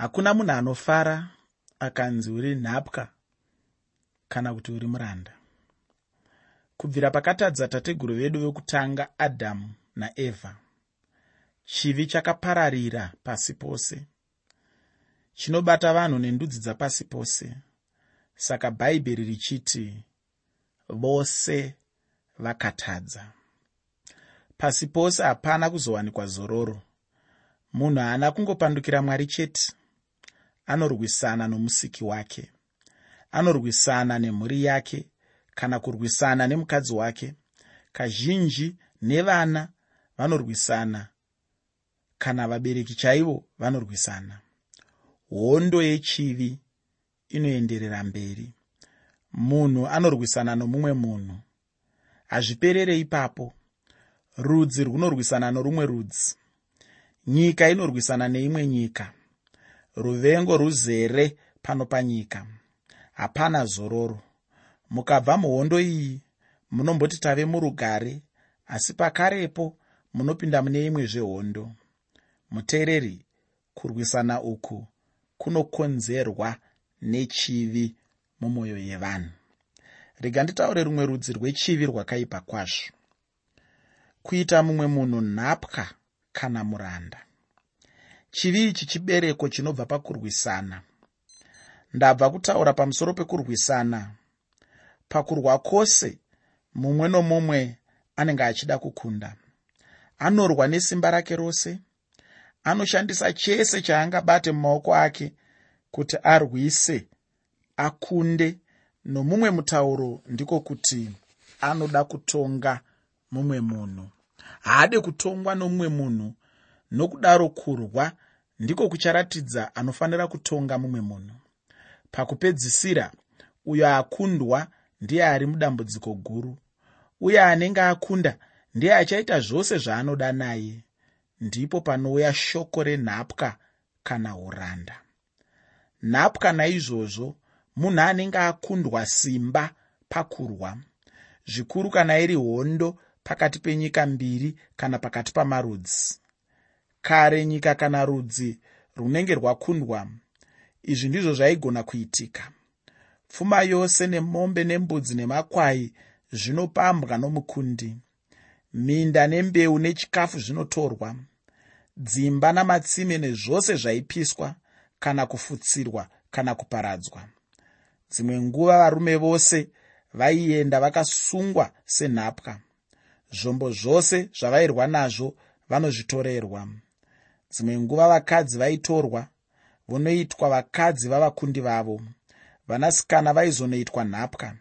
hakuna munhu anofara akanzi uri nhapwa kana kuti uri muranda. Kubvira pakatadza tateguru vedu vekutanga adhamu naevha chivi chakapararira pasi pose. Chinobata vanhu nendudzi dzapasi pose. Saka bhaibheri richiti vose vakatadza. Pasi pose hapana kuzowanikwa zororo. Munhu haana kungopandukira mwari chete anorwisana nomusiki wake anorwisana nemhuri yake kana kurwisana nemukadzi wake. Kazhinji nevana vanorwisana kana vabereki chaivo vanorwisana. Hondo yechivi inoenderera mberi. Munhu anorwisana nomumwe munhu. Hazviperere ipapo. Rudzi runorwisana norumwe rudzi. Nyika inorwisana neimwe nyika ruvengo ruzere pano panyika. Hapana zororo. Mukabva muhondo iyi munomboti tave murugare asi pakarepo munopinda mune imwe zvehondo. Muteereri kurwisana uku kunokonzerwa nechivi mumwoyo yevanhu. Rega nditaure rumwe rudzi rwechivi rwakaipa kwazvo. Kuita mumwe munhu nhapwa kana muranda chivi ichi chibereko chinobva pakurwisana. Ndabva kutaura pamusoro pekurwisana. Pakurwa kwose mumwe nomumwe anenge achida kukunda. Anorwa nesimba rake rose. Anoshandisa chese chaangabate mumaoko ake kuti arwise akunde nomumwe mutauro ndiko kuti anoda kutonga mumwe munhu. Haade kutongwa nomumwe munhu nokudaro kurwa ndiko kucharatidza anofanira kutonga mumwe munhu. Pakupedzisira uyo akundwa ndiye ari mudambudziko guru uye anenge akunda ndiye achaita zvose zvaanoda naye. Ndipo panouya shoko renhapwa kana uranda. Nhapwa naizvozvo munhu anenge akundwa simba pakurwa. Zvikuru kana iri hondo pakati penyika mbiri kana pakati pamarudzi kare nyika kana rudzi runenge rwakundwa. Izvi ndizvo zvaigona kuitika. Pfuma yose nemombe nembudzi nemakwai zvinopambwa nomukundi. Minda nembeu nechikafu zvinotorwa. Dzimba namatsime nezvose zvaipiswa kana kufutsirwa kana kuparadzwa. Dzimwe nguva varume vose vaienda vakasungwa senhapwa. Zvombo zvose zvavairwa nazvo vanozvitorerwa dzimwe nguva vakadzi vaitorwa vonoitwa vakadzi vavakundi vavo. Vanasikana vaizonoitwa nhapwa.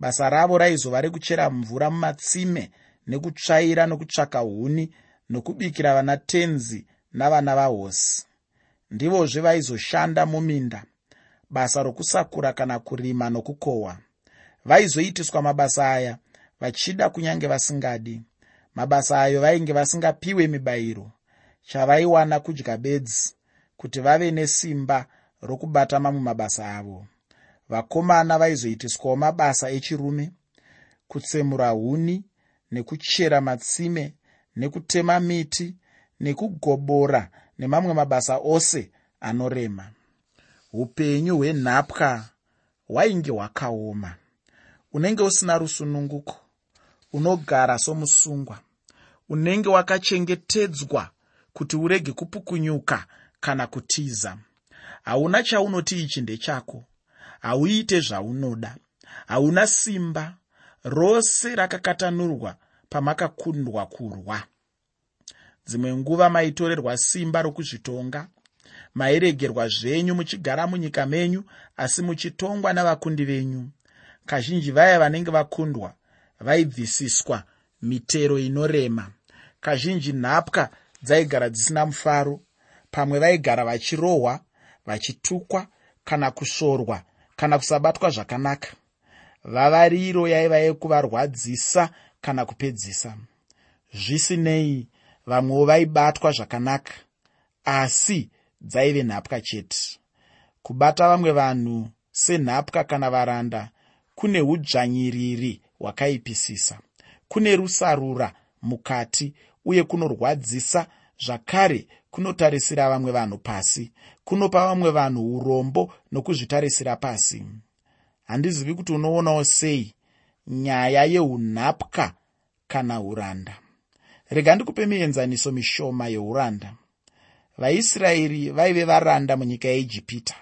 Basa ravo raizova rekuchera mvura mumatsime nekutsvaira nokutsvaka huni nokubikira vana tenzi navana vahosi. Ndivozve vaizoshanda muminda. Basa rokusakura kana kurima nokukohwa. Vaizoitiswa mabasa aya vachida kunyange vasingadi. Mabasa ayo vainge vasingapiwe mibayiro chavaiwana kudya bedzi kuti vave nesimba rokubata mamwe mabasa avo. Vakomana vaizoitiswawo mabasa echirume kutsemura huni nekuchera matsime nekutema miti nekugobora nemamwe mabasa ose anorema. Upenyu hwenhapwa hwainge hwakaoma. Unenge usina rusununguko unogara somusungwa unenge wakachengetedzwa kuti urege kupukunyuka kana kutiza. Hauna chaunoti ichi ndechako. Hauite zvaunoda. Hauna simba. Rose rakakatanurwa pamakakundwa kurwa. Dzimwe nguva maitorerwa simba rokuzvitonga mairegerwa zvenyu muchigara munyika menyu asi muchitongwa navakundi venyu. Kazhinji vaya vanenge vakundwa vaibvisiswa mitero inorema. Kazhinji nhapwa dzaigara dzisina mufaro. Pamwe vaigara vachirohwa vachitukwa kana kusvorwa kana kusabatwa zvakanaka. Vavariro yaiva yekuvarwadzisa kana kupedzisa. Zvisinei vamwewo vaibatwa zvakanaka asi dzaive nhapwa chete. Kubata vamwe vanhu senhapwa kana varanda kune udzvanyiriri hwakaipisisa. Kune rusarura mukati uye kunorwadzisa zvakare kunotarisira vamwe vanhu pasi kunopa vamwe vanhu urombo nokuzvitarisira pasi. Handizivi kuti unoonawo sei nyaya yeunhapwa kana uranda. Rega ndikupe mienzaniso mishoma yeuranda. Vaisraeri vaive varanda munyika yeijipita.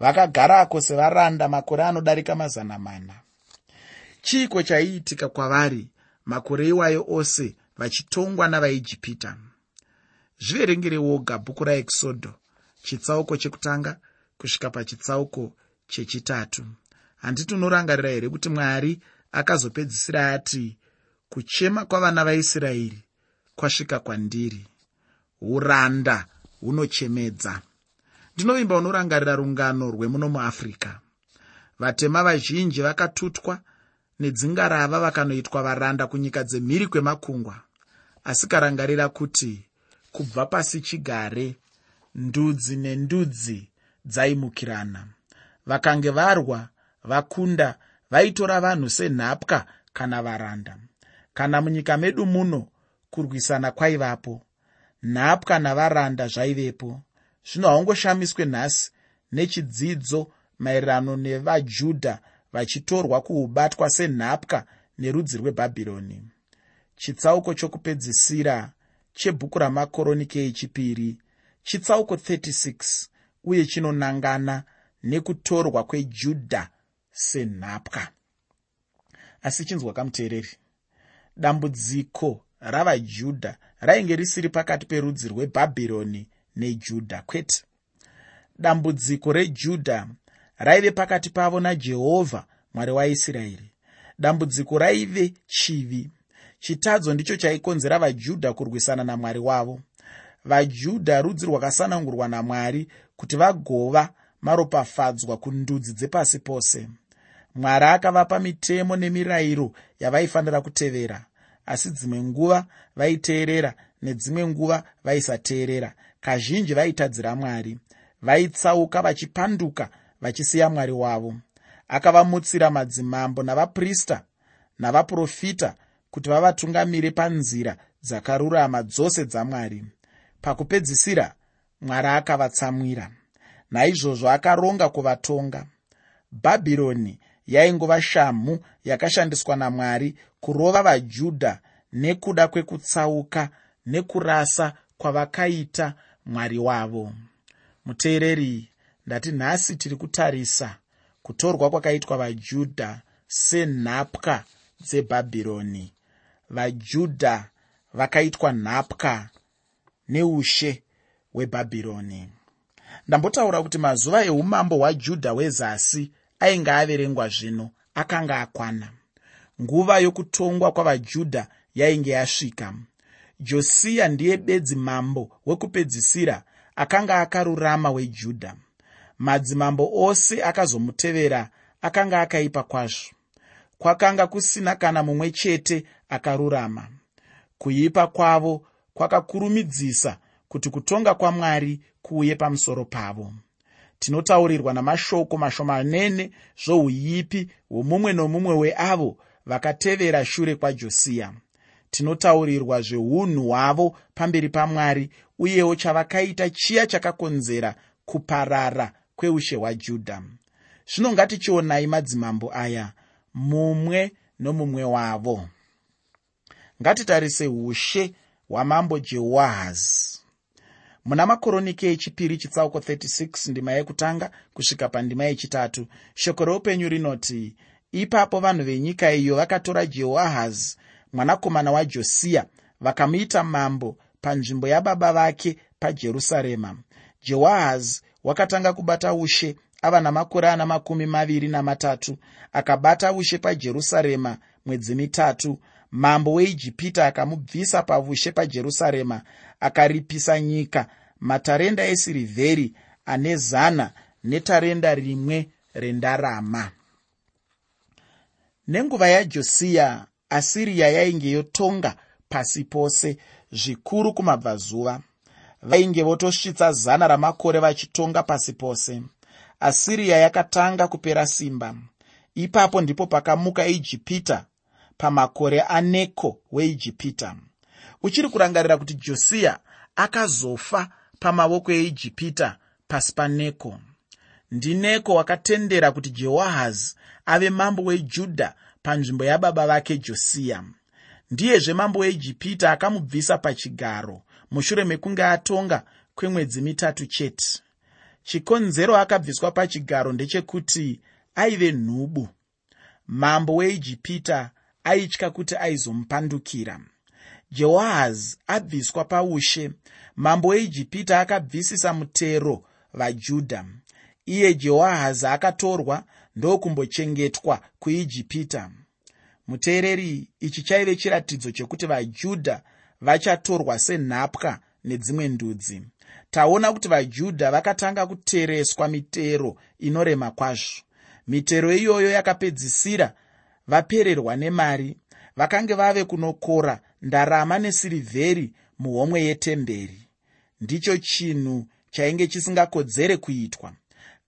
Vakagarako sevaranda makore anodarika mazana mana. Chiiko chaiitika kwavari? Makore iwayo ose vachitongwa navaijipita. Zviverengere woga bhuku raexodho chitsauko chekutanga kusvika pachitsauko chechitatu. Handiti unorangarira here kuti mwari akazopedzisira ati kuchema kwavana vaisraeri kwasvika kwandiri. Uranda hunochemedza. Ndinovimba unorangarira rungano rwemuno muafrica vatema vazhinji vakatutwa nedzingarava vakanoitwa varanda kunyika dzemhiri kwemakungwa. Asi karangarira kuti kubva pasi chigare ndudzi nendudzi dzaimukirana. Vakange varwa vakunda vaitora vanhu senhapwa kana varanda. Kana munyika medu muno kurwisana kwaivapo nhapwa navaranda zvaivepo. Zvino haungoshamiswe nhasi nechidzidzo maererano nevajudha vachitorwa kuubatwa senhapwa nerudzi rwebhabhironi. Chitsauko chokupedzisira chebhuku ramakoroniki echipiri chitsauko 36 uye chinonangana nekutorwa kwejudha senhapwa. Asi chinzwa kamuteereri dambudziko ravajudha rainge risiri pakati perudzi rwebhabhironi nejudha kwete. Dambudziko rejudha raive pakati pavo najehovha mwari waisraeri. Dambudziko raive chivi. Chitadzo ndicho chaikonzera vajudha kurwisana namwari wavo. Vajudha rudzi rwakasanangurwa namwari kuti vagova maropafadzwa kundudzi dzepasi pose. Mwari akavapa mitemo nemirayiro yavaifanira kutevera asi dzimwe nguva vaiteerera nedzimwe nguva vaisateerera. Kazhinji vaitadzira mwari. Vaitsauka vachipanduka vachisiya mwari wavo. Akavamutsira madzimambo navaprista navaprofita kuti vavatungamire panzira dzakarurama dzose dzamwari. Pakupedzisira mwari akavatsamwira. Naizvozvo akaronga kuvatonga. Bhabhironi yaingova shamhu yakashandiswa namwari kurova vajudha nekuda kwekutsauka nekurasa kwavakaita mwari wavo. Muteereri ndati nhasi tiri kutarisa kutorwa kwakaitwa vajudha senhapwa dzebhabhironi. Vajudha vakaitwa nhapwa neushe hwebhabhironi. Ndambotaura kuti mazuva eumambo hwajudha hwezasi ainge averengwa zvino akanga akwana. Nguva yokutongwa kwavajudha yainge yasvika. Josiya ndiye bedzi mambo wekupedzisira akanga akarurama wejudha madzimambo ose akazomutevera akanga akaipa kwazvo. Kwakanga kusina kana mumwe chete akarurama. Kuipa kwavo kwakakurumidzisa kuti kutonga kwamwari kuuye pamusoro pavo. Tinotaurirwa namashoko mashomanene zvouipi hwomumwe nomumwe weavo vakatevera shure kwajosiya tinotaurirwa zveunhu hwavo pamberi pamwari uyewo chavakaita chiya chakakonzera kuparara kweushe hwajudha. Zvino ngatichionai madzimambo aya mumwe nomumwe wavo. Ngatitarise ushe hwamambo jehoahazi muna makoroniki echipiri chitsauko 36 ndima yekutanga kusvika pandima yechitatu. Shoko reupenyu rinoti ipapo vanhu venyika iyo vakatora jehoahazi mwanakomana wajosiya vakamuita mambo panzvimbo yababa vake pajerusarema. Jehoahazi wakatanga kubata ushe ava namakore ana makumi maviri namatatu akabata ushe pajerusarema mwedzi mitatu. Mambo weijipita akamubvisa paushe pajerusarema akaripisa nyika matarenda esirivheri ane zana netarenda rimwe rendarama. Nenguva yajosiya asiriya yainge yotonga pasi pose zvikuru kumabvazuva vainge votosvitsa zana ramakore vachitonga pasi pose. Asiriya yakatanga kupera simba. Ipapo ndipo pakamuka ijipita pamakore aneko weijipita. Uchiri kurangarira kuti josiya akazofa pamavoko eijipita pasi paneko. Ndineko wakatendera kuti jehoahazi ave mambo wejudha panzvimbo yababa vake josiya ndiyezve mambo weijipita akamubvisa pachigaro mushure mekunge atonga kwemwedzi mitatu chete. Chikonzero akabviswa pachigaro ndechekuti aive nhubu. Mambo weijipita aitya kuti aizomupandukira. Jehoahazi abviswa paushe. Mambo weijipita akabvisisa mutero vajudha iye jehoahazi akatorwa ndokumbochengetwa kuijipita. Muteereri ichi chaive chiratidzo chekuti vajudha vachatorwa senhapwa nedzimwe ndudzi. Taona kuti vajudha vakatanga kutereswa mitero inorema kwazvo. Mitero iyoyo yakapedzisira vapererwa nemari vakange vave kunokora ndarama nesirivheri muhomwe yetemberi. Ndicho chinhu chainge chisingakodzere kuitwa.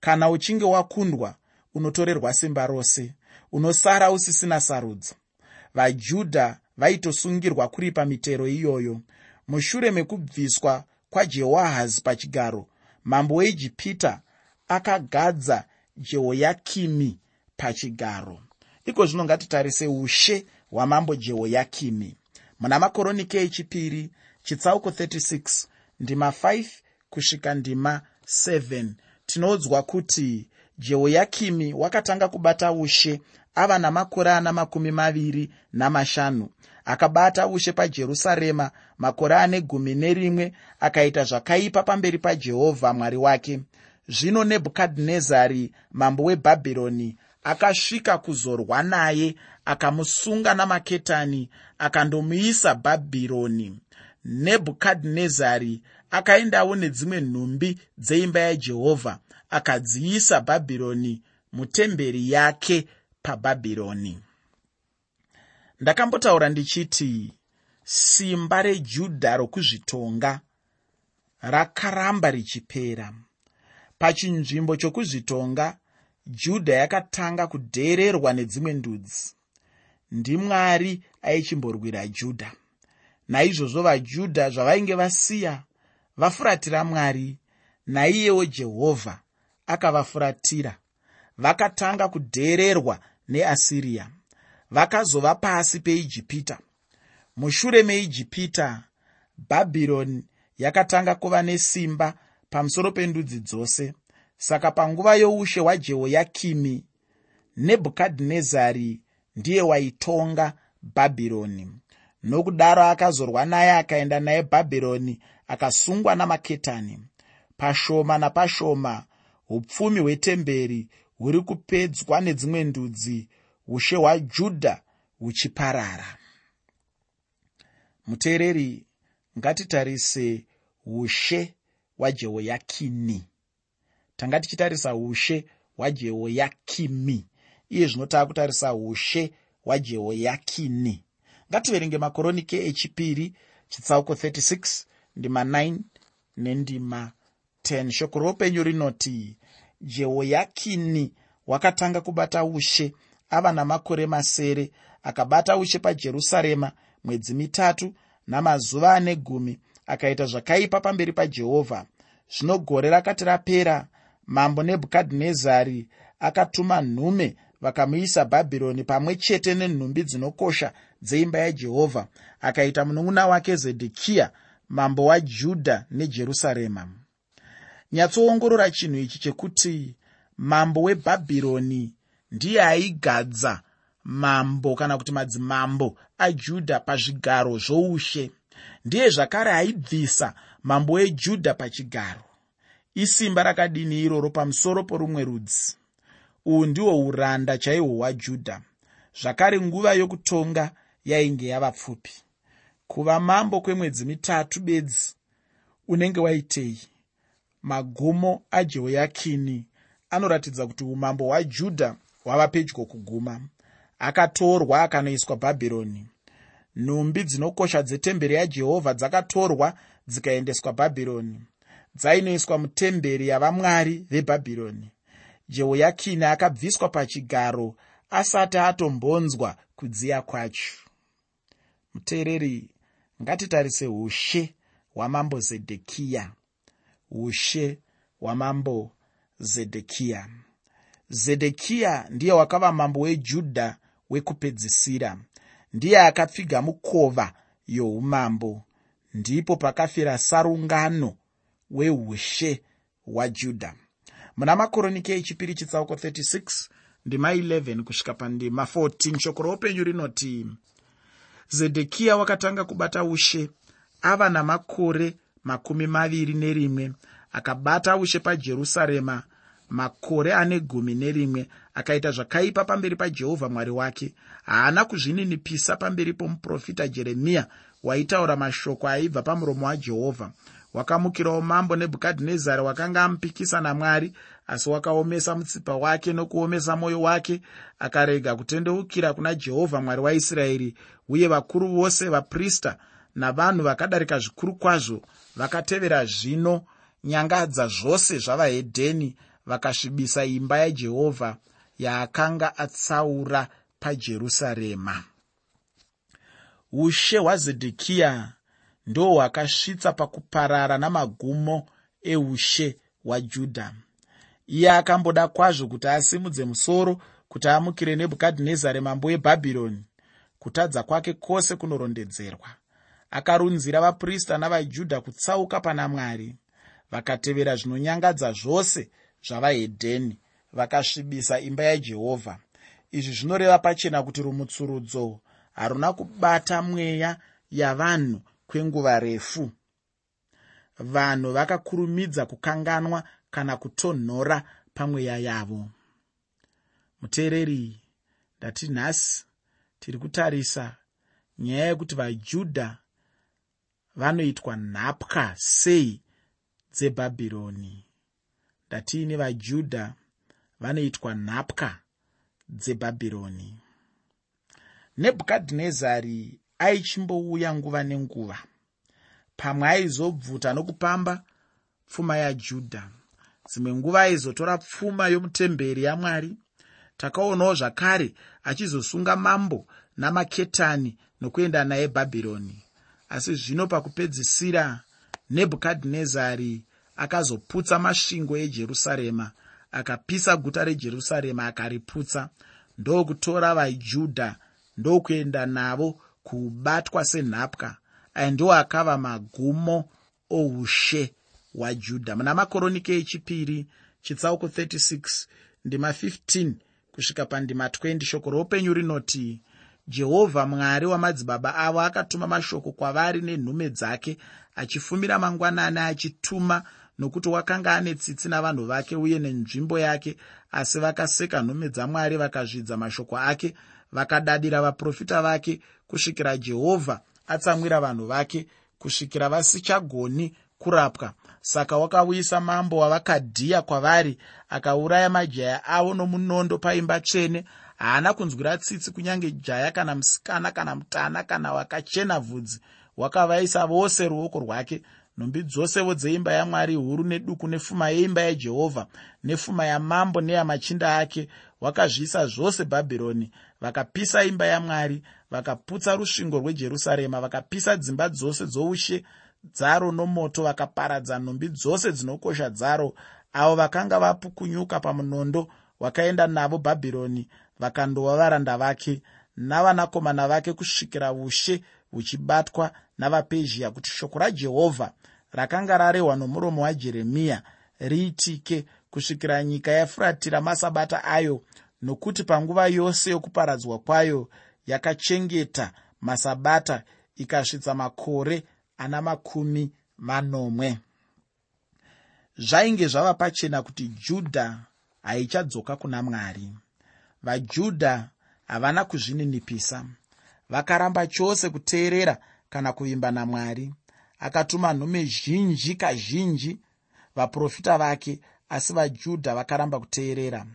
Kana uchinge wakundwa unotorerwa simba rose unosara usisina sarudzo vajudha vaitosungirwa kuripa mitero iyoyo. Mushure mekubviswa kwajehoahazi pachigaro mambo weijipita akagadza jehoyakimi pachigaro. Iko zvino ngatitarise ushe hwamambo jehoyakimi. Muna makoronike echipiri chitsauko 36 ndima 5 kusvika ndima 7 tinoudzwa kuti jehoyakimi wakatanga kubata ushe ava namakore ana makumi maviri namashanu akabata ushe pajerusarema makore ane gumi nerimwe akaita zvakaipa pamberi pajehovha mwari wake. Zvino nebhukadhinezari mambo webhabhironi akasvika kuzorwa naye akamusunga namaketani akandomuisa bhabhironi. Nebhukadhinezari akaendawo nedzimwe nhumbi dzeimba yajehovha akadziisa bhabhironi mutemberi yake pabhabhironi ndakambotaura ndichiti simba rejudha rokuzvitonga rakaramba richipera. Pachinzvimbo chokuzvitonga judha yakatanga kudheererwa nedzimwe ndudzi. Ndimwari aichimborwira judha. Naizvozvo vajudha zvavainge vasiya vafuratira mwari. Naiyewo jehovha akavafuratira. Vakatanga kudheererwa neasiriya vakazova pasi peijipita. Mushure meijipita bhabhironi yakatanga kuva nesimba pamusoro pendudzi dzose. Saka panguva youshe hwajehoyakimi nebhukadhinezari ndiye waitonga bhabhironi nokudaro akazorwa naye akaenda naye bhabhironi akasungwa namaketani. Pashoma napashoma upfumi hwetemberi huri kupedzwa nedzimwe ndudzi ushe hwajudha huchiparara. Muteereri ngatitarise ushe hwajehoyakini. Tanga tichitarisa ushe hwajehoyakimi iye zvino taa kutarisa ushe hwajehoyakini. Ngativerenge makoronike echipiri chitsauko 36 ndima 9 nendima 10 shoko roupenyu rinoti jehoyakini wakatanga kubata ushe ava namakore masere akabata ushe pajerusarema mwedzi mitatu namazuva ane gumi akaita zvakaipa pamberi pajehovha. Zvino gore rakati rapera mambo nebhukadhinezari akatuma nhume vakamuisa bhabhironi pamwe chete nenhumbi dzinokosha dzeimba yajehovha akaita munun'una wake zedhekiya mambo wajudha nejerusarema. Nyatsoongorora chinhu ichi chekuti mambo webhabhironi ndiye aigadza mambo kana kuti madzimambo ajudha pazvigaro zvoushe. Ndiye zvakare aibvisa mambo wejudha pachigaro. Isimba rakadini iroro pamusoro porumwe rudzi? Uhu ndihwo uranda chaihwo hwajudha zvakare nguva yokutonga yainge yava pfupi. Kuva mambo kwemwedzi mitatu bedzi unenge waitei? Magumo ajehoyakini anoratidza kuti umambo hwajudha hwava pedyo kuguma akatorwa akanoiswa bhabhironi. Nhumbi dzinokosha dzetemberi yajehovha dzakatorwa dzikaendeswa bhabhironi. Dzainoiswa mutemberi yavamwari vebhabhironi. Jehoyakini akabviswa pachigaro asati atombonzwa kudziya kwacho. Muteereri ngatitarise ushe hwamambo zedhekiya ushe hwamambo zedhekiya zedhekiya ndiye wakava mambo wejudha wekupedzisira. Ndiye akapfiga mukova youmambo. Ndipo pakafira sarungano weushe hwajudha muna makoroniki echipiri chitsauko 36 ndima 11 kusvika pandima 14 shoko roupenyu rinoti zedhekiya wakatanga kubata ushe ava namakore makumi maviri nerimwe akabata ushe pajerusarema makore ane gumi nerimwe akaita zvakaipa pamberi pajehovha mwari wake. Haana kuzvininipisa pamberi pomuprofita jeremiya waitaura mashoko aibva pamuromo wajehovha wakamukirawo mambo nebhukadhinezari wakanga amupikisa namwari asi wakaomesa mutsipa wake nokuomesa mwoyo wake akarega kutendeukira kuna jehovha mwari waisraeri uye vakuru vose vaprista navanhu vakadarika zvikuru kwazvo vakatevera zvino nyangadza zvose zvavahedheni vakasvibisa imba yajehovha yaakanga atsaura pajerusarema. Ushe hwazedhekiya ndo hwakasvitsa pakuparara namagumo eushe hwajudha. Iye akamboda kwazvo kuti asimudze musoro kuti amukire nebhukadhinezari mambo webhabhironi kutadza kwake kwose kunorondedzerwa. Akarunzira vaprista navajudha kutsauka pana mwari vakatevera zvinonyangadza zvose zvavahedheni vakasvibisa imba yajehovha. Izvi zvinoreva pachena kuti rumutsurudzo haruna kubata mweya yavanhu kwenguva refu. Vanhu vakakurumidza kukanganwa kana kutonhora pamweya yavo. Muteereri ndati nhasi tiri kutarisa nyaya yekuti vajudha vanoitwa nhapwa sei dzebhabhironi ndatiine vajudha vanoitwa nhapwa dzebhabhironi. Nebhukadhinezari aichimbouya nguva nenguva. Pamwe aizobvuta nokupamba pfuma yajudha. Dzimwe nguva aizotora pfuma yomutemberi yamwari takaonawo zvakare achizosunga mambo namaketani nokuenda naye bhabhironi. Asi zvino pakupedzisira nebhukadhinezari akazoputsa masvingo ejerusarema akapisa guta rejerusarema akariputsa. Ndokutora vajudha ndokuenda navo kubatwa senhapwa. Aya ndiwo akava magumo oushe hwajudha muna makoroniki echipiri chitsauko 36 ndima 15 kusvika pandima 20 shoko roupenyu rinoti jehovha mwari wamadzibaba avo akatuma mashoko kwavari nenhume dzake achifumira mangwanani achituma nokuti wakanga ane tsitsi navanhu vake uye nenzvimbo yake asi vakaseka nhume dzamwari vakazvidza mashoko ake vakadadira vaprofita vake kusvikira jehovha atsamwira vanhu vake kusvikira vasichagoni kurapwa. Saka wakauyisa mambo wavakadhiya kwavari akauraya majaya avo nomunondo paimba tsvene. Haana kunzwira tsitsi kunyange jaya kana musikana kana mutana kana wakachena vhudzi. Wakavaisa vose ruoko rwake nhumbi dzosevo dzeimba yamwari huru neduku nepfuma yeimba yajehovha nepfuma yamambo neyamachinda ake wakazviisa zvose bhabhironi. Vakapisa imba yamwari vakaputsa rusvingo rwejerusarema vakapisa dzimba dzose dzoushe dzaro nomoto vakaparadza nhumbi dzose dzinokosha dzaro. Avo vakanga vapukunyuka pamunondo wakaenda navo bhabhironi vakandova varanda vake navanakomana vake kusvikira ushe huchibatwa navapezhia kuti shoko rajehovha rakanga rarehwa nomuromo wajeremiya riitike kusvikira nyika yafuratira masabata ayo nokuti panguva yose yokuparadzwa kwayo yakachengeta masabata ikasvitsa makore ana makumi manomwe. Zvainge zvava pachena kuti judha haichadzoka kuna mwari. Vajudha havana kuzvininipisa. Vakaramba chose kuteerera kana kuvimba namwari. Akatuma nhume zhinji kazhinji vaprofita vake asi vajudha vakaramba kuteerera.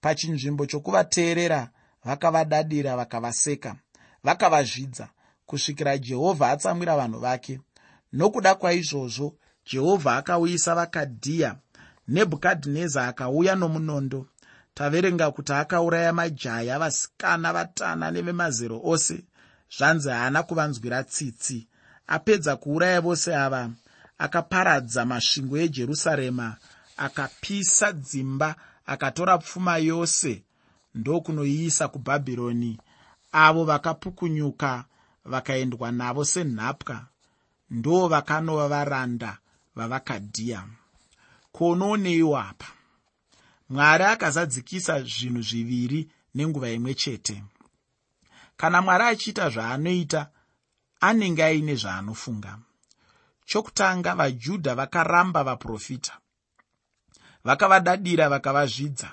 Pachinzvimbo chokuvateerera vakavadadira vakavaseka vakavazvidza kusvikira jehovha atsamwira vanhu vake. Nokuda kwaizvozvo jehovha akauyisa vakadhiya nebhukadhineza akauya nomunondo. Taverenga kuti akauraya majaya vasikana vatana nevemazero ose zvanzi haana kuvanzwira tsitsi. Apedza kuuraya vose ava akaparadza masvingo ejerusarema akapisa dzimba akatora pfuma yose ndokunoiisa kubhabhironi. Avo vakapukunyuka vakaendwa navo senhapwa. Ndo vakanova varanda vavakadhiya. Kuonoonewo apa? Mwari akazadzikisa zvinhu zviviri nenguva imwe chete kana mwari achiita zvaanoita anenge aine zvaanofunga. Chokutanga vajudha vakaramba vaprofita. Vakavadadira vakavazvidza.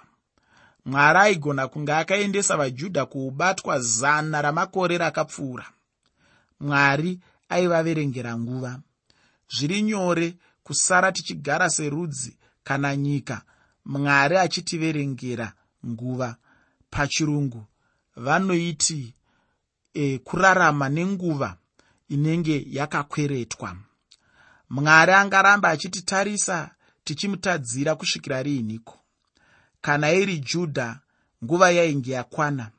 Mwari aigona kunge akaendesa vajudha kuubatwa zana ramakore rakapfuura. Mwari aivaverengera nguva. Zviri nyore kusara tichigara serudzi kana nyika mwari achitiverengera nguva. Pachirungu vanoiti e, kurarama nenguva inenge yakakweretwa. Mwari angaramba achititarisa tichimutadzira kusvikira riiniko kana iri judha nguva yainge yakwana.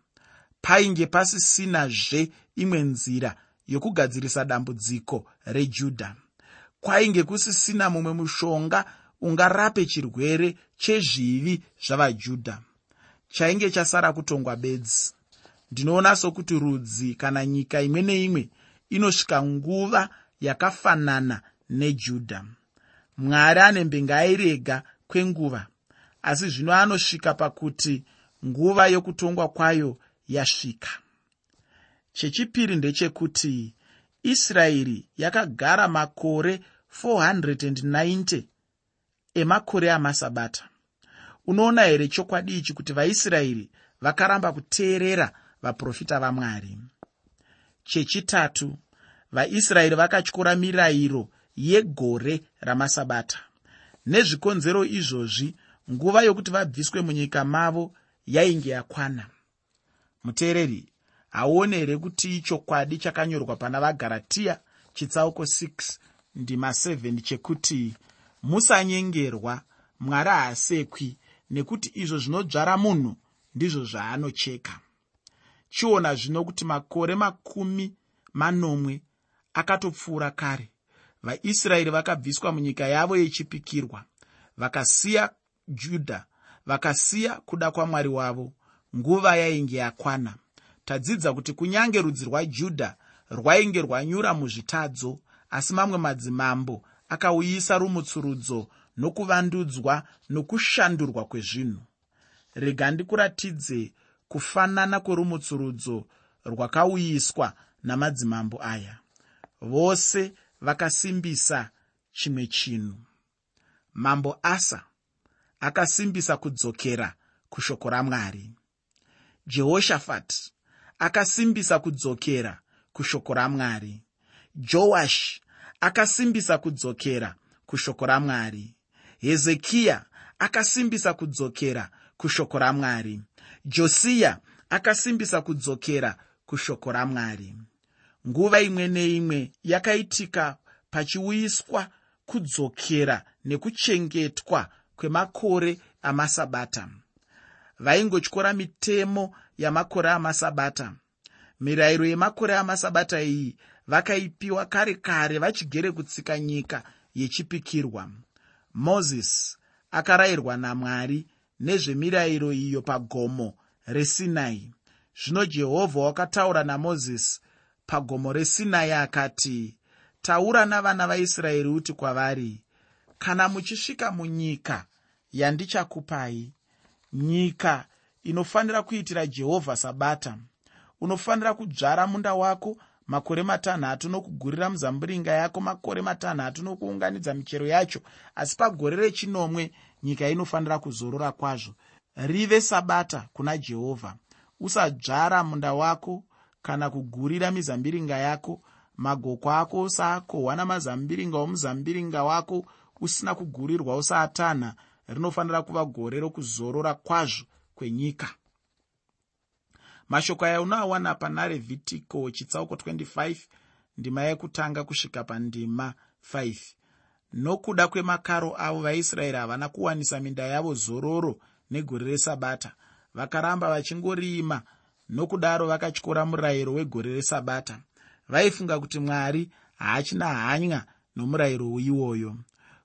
Painge pasisinazve imwe nzira yokugadzirisa dambudziko rejudha. Kwainge kusisina mumwe mushonga ungarape chirwere chezvivi zvavajudha. Chainge chasara kutongwa bedzi ndinoona sokuti rudzi kana nyika imwe neimwe inosvika nguva yakafanana nejudha. Mwari ane mbenga airega kwenguva asi zvino anosvika pakuti nguva yokutongwa kwayo yasvika. Chechipiri ndechekuti israeri yakagara makore 490 emakore amasabata. Unoona here chokwadi ichi kuti vaisraeri vakaramba kuteerera vaprofita vamwari. Chechitatu vaisraeri vakatyora mirayiro yegore ramasabata. Nezvikonzero izvozvi nguva yokuti vabviswe munyika mavo yainge yakwana. Muteereri hauone here kuti chokwadi chakanyorwa pana vagaratiya chitsauko 6 ndima 7 chekuti musanyengerwa mwari haasekwi nekuti izvo zvinodzvara munhu ndizvo zvaanocheka chiona zvino kuti makore makumi manomwe akatopfuura kare. Vaisraeri vakabviswa munyika yavo yechipikirwa vakasiya judha vakasiya kuda kwamwari wavo nguva yainge yakwana. Tadzidza kuti kunyange rudzi rwajudha rwainge rwanyura muzvitadzo asi mamwe madzimambo akauyisa rumutsurudzo nokuvandudzwa nokushandurwa kwezvinhu. Rega ndikuratidze kufanana kwerumutsurudzo rwakauyiswa namadzimambo aya. Vose vakasimbisa chimwe chinhu. Mambo asa akasimbisa kudzokera kushoko ramwari. Jehoshafati akasimbisa kudzokera kushoko ramwari. Joashi akasimbisa kudzokera kushoko ramwari. Hezekiya akasimbisa kudzokera kushoko ramwari josiya akasimbisa kudzokera kushoko ramwari. Nguva imwe neimwe yakaitika pachiuyiswa kudzokera nekuchengetwa kwemakore amasabata. Vaingotyora mitemo yamakore amasabata. Mirayiro yemakore amasabata iyi vakaipiwa kare kare vachigere kutsika nyika yechipikirwa. Mozisi akarayirwa namwari nezvemirayiro iyo pagomo resinai. Zvino jehovha wakataura namozisi pagomo resinai akati taura navana vaisraeri uti kwavari kana muchisvika munyika yandichakupai nyika inofanira kuitira jehovha sabata unofanira kudzvara munda wako makore matanhatu nokugurira muzambiringa yako makore matanhatu nokuunganidza michero yacho asi pagore rechinomwe nyika inofanira kuzorora kwazvo. Rive sabata kuna jehovha. Usadzvara munda wako kana kugurira mizambiringa yako. Magoko ako usakohwa namazambiringa omuzambiringa wako usina kugurirwa usaatanha rinofanira kuva gore rokuzorora kwazvo kwenyika mashoko aya unoawana pana revhitiko chitsauko 25 ndima yekutanga kusvika pandima 5 nokuda kwemakaro avo vaisraeri havana kuwanisa minda yavo zororo negore resabata. Vakaramba vachingorima nokudaro vakatyora murayiro wegore resabata. Vaifunga kuti mwari haachina hanya nomurayiro iwoyo.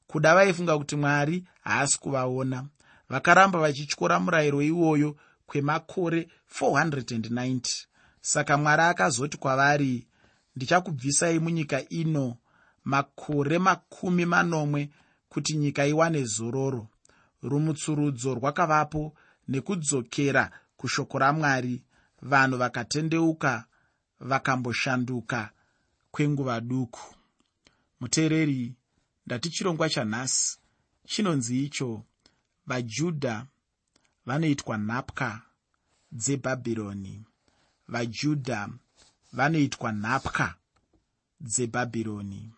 Kuda vaifunga kuti mwari haasi kuvaona. Vakaramba vachityora murayiro iwoyo kwemakore 490 saka mwari akazoti kwavari ndichakubvisai munyika ino makore makumi manomwe kuti nyika iwane zororo. Rumutsurudzo rwakavapo nekudzokera kushoko ramwari. Vanhu vakatendeuka vakamboshanduka kwenguva duku. Muteereri ndati chirongwa chanhasi chinonzi icho vajudha vanoitwa nhapwa dzebhabhironi. Vajudha vanoitwa nhapwa dzebhabhironi.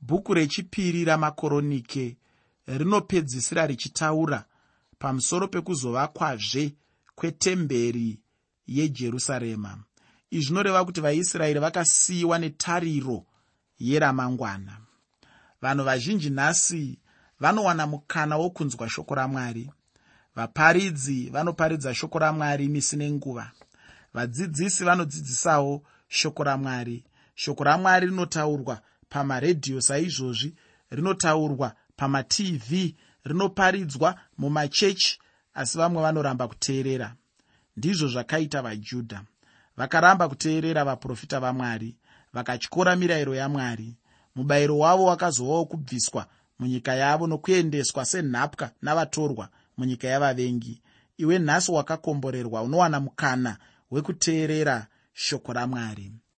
Bhuku rechipiri ramakoronike rinopedzisira richitaura pamusoro pekuzovakwazve kwetemberi yejerusarema. Izvi zvinoreva kuti vaisraeri vakasiyiwa netariro yeramangwana. Vanhu vazhinji nhasi vanowana mukana wokunzwa shoko ramwari vaparidzi vanoparidza shoko ramwari misi nenguva vadzidzisi vanodzidzisawo shoko ramwari. Shoko ramwari rinotaurwa pamaredhiyo saizvozvi rinotaurwa pamatv rinoparidzwa mumachechi asi vamwe vanoramba kuteerera. Ndizvo zvakaita vajudha. Vakaramba kuteerera vaprofita vamwari vakatyora mirayiro yamwari. Mubayiro wavo wakazovawo kubviswa munyika yavo nokuendeswa senhapwa navatorwa munyika yavavengi. Iwe nhasi wakakomborerwa unowana mukana wekuteerera shoko ramwari